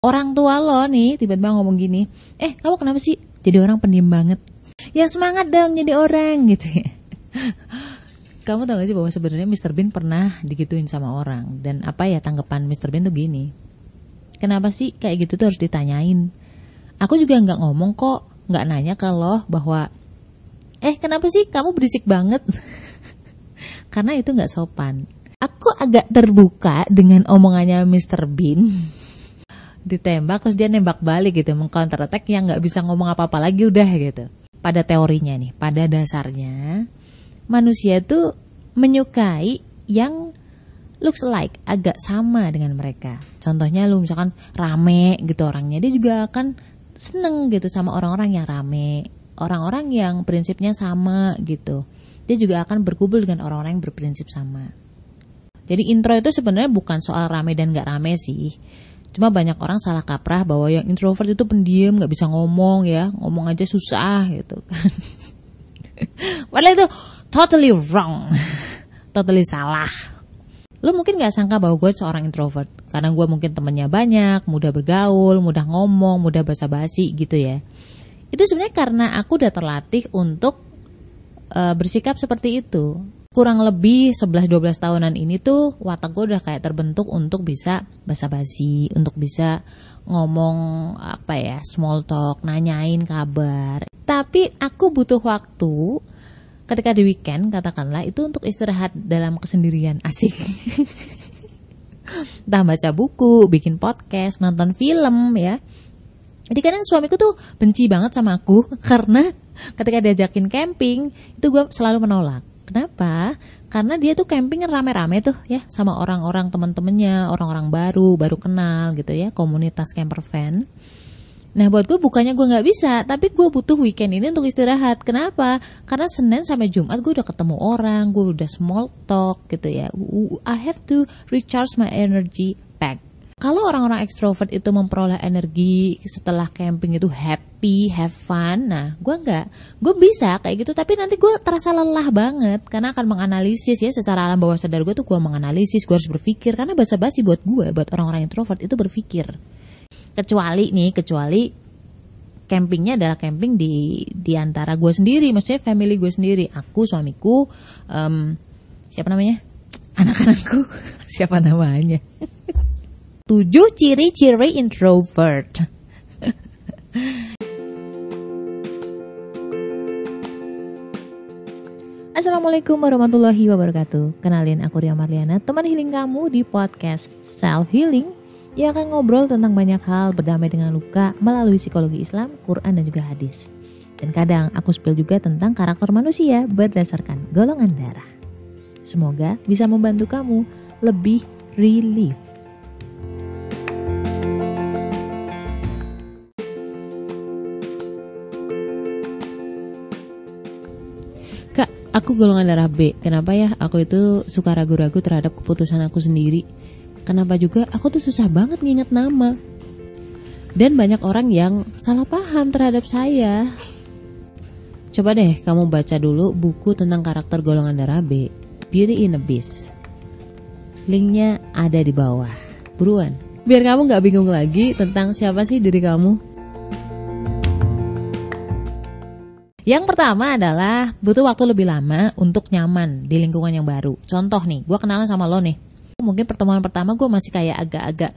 orang tua lo nih tiba-tiba ngomong gini, eh kamu kenapa sih jadi orang pendiam banget? Ya semangat dong jadi orang gitu ya. Kamu tahu gak sih bahwa sebenarnya Mr. Bean pernah digituin sama orang dan apa ya tanggapan Mr. Bean tuh gini. Kenapa sih kayak gitu tuh harus ditanyain? Aku juga nggak ngomong kok, nggak nanya lo bahwa eh kenapa sih kamu berisik banget? Karena itu nggak sopan. Aku agak terbuka dengan omongannya Mr. Bean ditembak terus dia nembak balik gitu mengcounter attack yang nggak bisa ngomong apa-apa lagi udah gitu. Pada teorinya nih pada dasarnya manusia itu menyukai yang looks like agak sama dengan mereka. Contohnya lu misalkan rame gitu orangnya dia juga akan seneng gitu sama orang-orang yang rame orang-orang yang prinsipnya sama gitu. Dia juga akan berkumpul dengan orang-orang yang berprinsip sama. Jadi intro itu sebenarnya bukan soal rame dan gak rame sih Cuma banyak orang salah kaprah bahwa yang introvert itu pendiam, nggak bisa ngomong ya, ngomong aja susah gitu kan. Padahal itu totally wrong, totally salah. Lo mungkin nggak sangka bahwa gue seorang introvert karena gue mungkin temennya banyak, mudah bergaul, mudah ngomong, mudah basa-basi gitu ya. Itu sebenarnya karena aku udah terlatih untuk uh, bersikap seperti itu kurang lebih 11-12 tahunan ini tuh watak gue udah kayak terbentuk untuk bisa basa-basi, untuk bisa ngomong apa ya, small talk, nanyain kabar. Tapi aku butuh waktu ketika di weekend katakanlah itu untuk istirahat dalam kesendirian asik. Entah baca buku, bikin podcast, nonton film ya. Jadi kadang suamiku tuh benci banget sama aku karena ketika diajakin camping itu gue selalu menolak Kenapa? Karena dia tuh camping rame-rame tuh ya sama orang-orang teman-temannya, orang-orang baru, baru kenal gitu ya, komunitas camper van. Nah buat gue bukannya gue nggak bisa, tapi gue butuh weekend ini untuk istirahat. Kenapa? Karena Senin sampai Jumat gue udah ketemu orang, gue udah small talk gitu ya. I have to recharge my energy kalau orang-orang ekstrovert itu memperoleh energi setelah camping itu happy, have fun, nah gue nggak, gue bisa kayak gitu, tapi nanti gue terasa lelah banget karena akan menganalisis ya. Secara alam bawah sadar gue tuh gue menganalisis, gue harus berpikir. Karena bahasa basi buat gue, buat orang-orang introvert itu berpikir. Kecuali nih, kecuali campingnya adalah camping di di antara gue sendiri, maksudnya family gue sendiri, aku, suamiku, um, siapa namanya, anak-anakku, siapa namanya. 7 ciri-ciri introvert. Assalamualaikum warahmatullahi wabarakatuh. Kenalin aku Ria Marliana, teman healing kamu di podcast Self Healing yang akan ngobrol tentang banyak hal berdamai dengan luka melalui psikologi Islam, Quran dan juga hadis. Dan kadang aku spill juga tentang karakter manusia berdasarkan golongan darah. Semoga bisa membantu kamu lebih relief Aku golongan darah B. Kenapa ya? Aku itu suka ragu-ragu terhadap keputusan aku sendiri. Kenapa juga aku tuh susah banget nginget nama. Dan banyak orang yang salah paham terhadap saya. Coba deh kamu baca dulu buku tentang karakter golongan darah B, Beauty in a Beast. Linknya ada di bawah. Buruan. Biar kamu gak bingung lagi tentang siapa sih diri kamu. Yang pertama adalah butuh waktu lebih lama untuk nyaman di lingkungan yang baru. Contoh nih, gue kenalan sama lo nih. Mungkin pertemuan pertama gue masih kayak agak-agak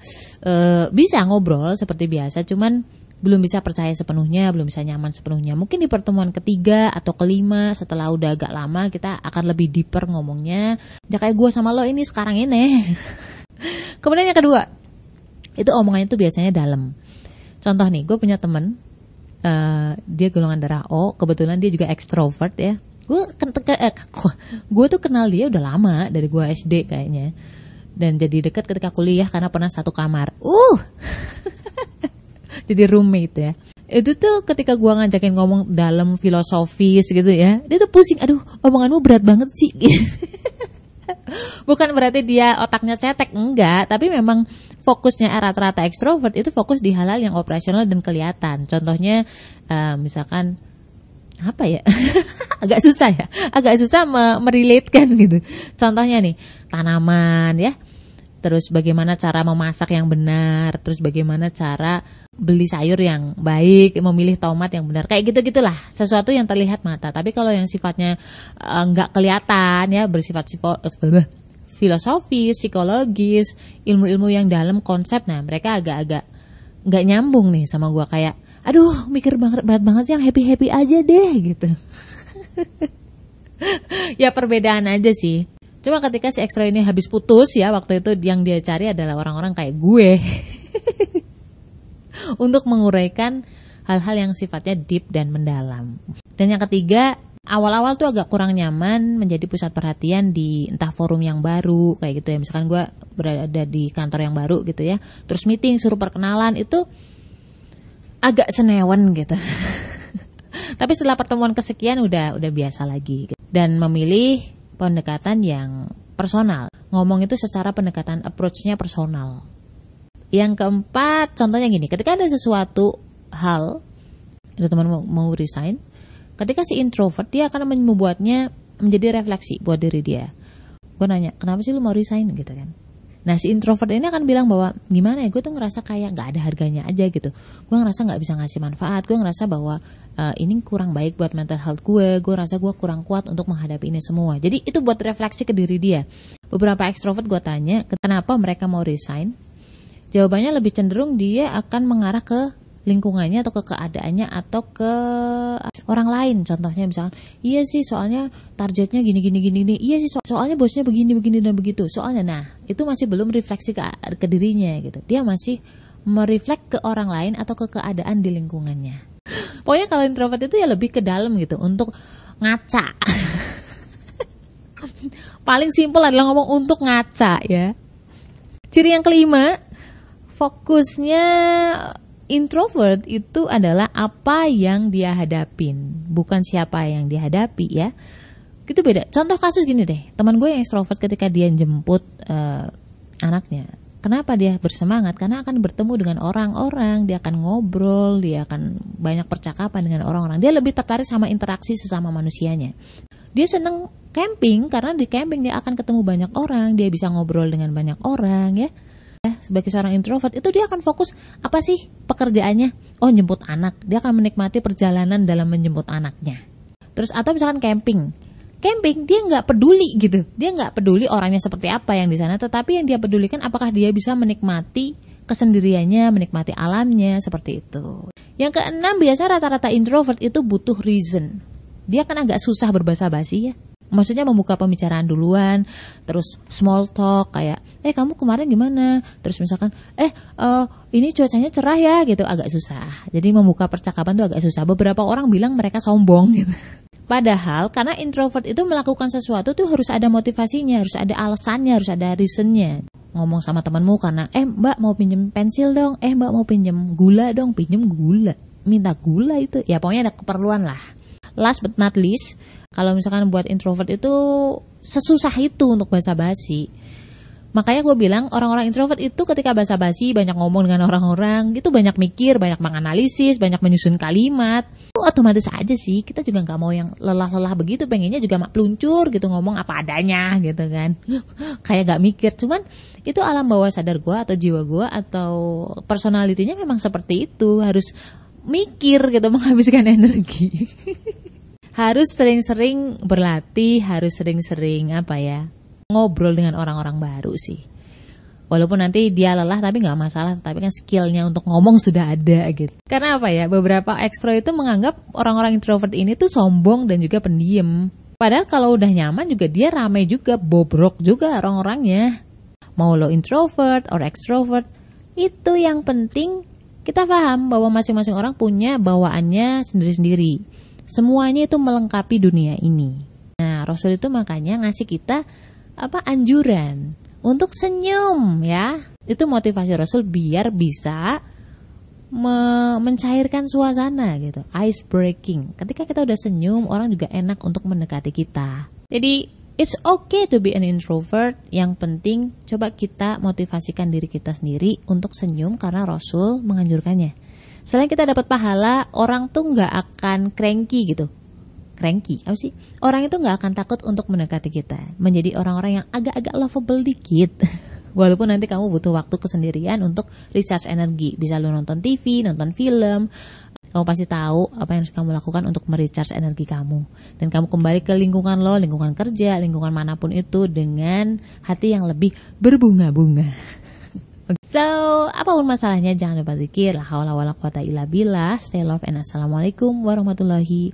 uh, bisa ngobrol seperti biasa, cuman belum bisa percaya sepenuhnya, belum bisa nyaman sepenuhnya. Mungkin di pertemuan ketiga atau kelima setelah udah agak lama kita akan lebih deeper ngomongnya. Ya kayak gue sama lo ini sekarang ini. Kemudian yang kedua, itu omongannya tuh biasanya dalam. Contoh nih, gue punya temen uh, dia golongan darah O kebetulan dia juga ekstrovert ya. Gue eh, gue tuh kenal dia udah lama dari gue SD kayaknya. Dan jadi deket ketika kuliah karena pernah satu kamar. Uh! Jadi roommate ya. Itu tuh ketika gue ngajakin ngomong dalam filosofis gitu ya dia tuh pusing aduh omonganmu berat banget sih bukan berarti dia otaknya cetek enggak. Tapi memang fokusnya rata-rata ekstrovert itu fokus di hal-hal yang operasional dan kelihatan. Contohnya uh, misalkan apa ya? Agak susah ya? Agak susah me gitu. Contohnya nih tanaman ya terus bagaimana cara memasak yang benar, terus bagaimana cara beli sayur yang baik, memilih tomat yang benar, kayak gitu gitulah, sesuatu yang terlihat mata. Tapi kalau yang sifatnya eh, nggak uh, kelihatan ya, bersifat sifo, uh, filosofis, psikologis, ilmu-ilmu yang dalam konsep, nah mereka agak-agak nggak nyambung nih sama gua kayak, aduh mikir banget banget banget yang happy happy aja deh gitu. ya perbedaan aja sih. Cuma ketika si ekstra ini habis putus ya waktu itu yang dia cari adalah orang-orang kayak gue. Untuk menguraikan hal-hal yang sifatnya deep dan mendalam. Dan yang ketiga, awal-awal tuh agak kurang nyaman menjadi pusat perhatian di entah forum yang baru kayak gitu ya. Misalkan gue berada di kantor yang baru gitu ya. Terus meeting suruh perkenalan itu agak senewan gitu. Tapi setelah pertemuan kesekian udah udah biasa lagi. Dan memilih pendekatan yang personal. Ngomong itu secara pendekatan approach-nya personal. Yang keempat, contohnya gini, ketika ada sesuatu hal, ada teman mau, mau resign, ketika si introvert dia akan membuatnya menjadi refleksi buat diri dia. Gue nanya, kenapa sih lu mau resign gitu kan? Nah si introvert ini akan bilang bahwa gimana ya gue tuh ngerasa kayak nggak ada harganya aja gitu. Gue ngerasa nggak bisa ngasih manfaat. Gue ngerasa bahwa uh, ini kurang baik buat mental health gue. Gue rasa gue kurang kuat untuk menghadapi ini semua. Jadi itu buat refleksi ke diri dia. Beberapa ekstrovert gue tanya kenapa mereka mau resign. Jawabannya lebih cenderung dia akan mengarah ke lingkungannya atau ke keadaannya atau ke orang lain contohnya misalnya iya sih soalnya targetnya gini gini gini gini iya sih soalnya bosnya begini begini dan begitu soalnya nah itu masih belum refleksi ke, ke dirinya gitu dia masih mereflek ke orang lain atau ke keadaan di lingkungannya pokoknya kalau introvert itu ya lebih ke dalam gitu untuk ngaca paling simpel adalah ngomong untuk ngaca ya ciri yang kelima fokusnya introvert itu adalah apa yang dia hadapin, bukan siapa yang dihadapi ya. Itu beda. Contoh kasus gini deh, teman gue yang extrovert ketika dia jemput uh, anaknya, kenapa dia bersemangat? Karena akan bertemu dengan orang-orang, dia akan ngobrol, dia akan banyak percakapan dengan orang-orang. Dia lebih tertarik sama interaksi sesama manusianya. Dia seneng camping karena di camping dia akan ketemu banyak orang, dia bisa ngobrol dengan banyak orang ya sebagai seorang introvert itu dia akan fokus apa sih pekerjaannya oh jemput anak dia akan menikmati perjalanan dalam menjemput anaknya terus atau misalkan camping camping dia nggak peduli gitu. Dia nggak peduli orangnya seperti apa yang di sana tetapi yang dia pedulikan apakah dia bisa menikmati kesendiriannya menikmati alamnya seperti itu. Yang keenam biasa rata-rata introvert itu butuh reason. Dia kan agak susah berbahasa basi ya. Maksudnya membuka pembicaraan duluan terus small talk kayak eh kamu kemarin gimana terus misalkan eh uh, ini cuacanya cerah ya gitu. Agak susah. Jadi membuka percakapan tuh agak susah. Beberapa orang bilang mereka sombong gitu Padahal karena introvert itu melakukan sesuatu tuh harus ada motivasinya, harus ada alasannya, harus ada reasonnya. Ngomong sama temanmu karena, eh mbak mau pinjem pensil dong, eh mbak mau pinjem gula dong, pinjem gula. Minta gula itu, ya pokoknya ada keperluan lah. Last but not least, kalau misalkan buat introvert itu sesusah itu untuk bahasa basi. Makanya gue bilang orang-orang introvert itu ketika bahasa basi banyak ngomong dengan orang-orang, gitu banyak mikir, banyak menganalisis, banyak menyusun kalimat. Otomatis aja sih, kita juga nggak mau yang lelah-lelah begitu, pengennya juga mak peluncur gitu ngomong apa adanya gitu kan. Kayak gak mikir, cuman itu alam bawah sadar gue atau jiwa gue atau personalitinya memang seperti itu, harus mikir gitu menghabiskan energi. harus sering-sering berlatih, harus sering-sering apa ya ngobrol dengan orang-orang baru sih. Walaupun nanti dia lelah tapi nggak masalah, tapi kan skillnya untuk ngomong sudah ada gitu. Karena apa ya, beberapa ekstro itu menganggap orang-orang introvert ini tuh sombong dan juga pendiam. Padahal kalau udah nyaman juga dia ramai juga, bobrok juga orang-orangnya. Mau lo introvert or extrovert, itu yang penting kita paham bahwa masing-masing orang punya bawaannya sendiri-sendiri. Semuanya itu melengkapi dunia ini. Nah, Rasul itu makanya ngasih kita apa anjuran untuk senyum ya. Itu motivasi Rasul biar bisa me mencairkan suasana gitu, ice breaking. Ketika kita udah senyum, orang juga enak untuk mendekati kita. Jadi it's okay to be an introvert. Yang penting coba kita motivasikan diri kita sendiri untuk senyum karena Rasul menganjurkannya. Selain kita dapat pahala, orang tuh nggak akan cranky gitu. Cranky, apa sih? Orang itu nggak akan takut untuk mendekati kita. Menjadi orang-orang yang agak-agak lovable dikit. Walaupun nanti kamu butuh waktu kesendirian untuk recharge energi. Bisa lu nonton TV, nonton film. Kamu pasti tahu apa yang kamu lakukan untuk merecharge energi kamu. Dan kamu kembali ke lingkungan lo, lingkungan kerja, lingkungan mana pun itu dengan hati yang lebih berbunga-bunga. So, apa pun masalahnya jangan lupa zikir. La haula wala quwata illa billah. Stay love and assalamualaikum warahmatullahi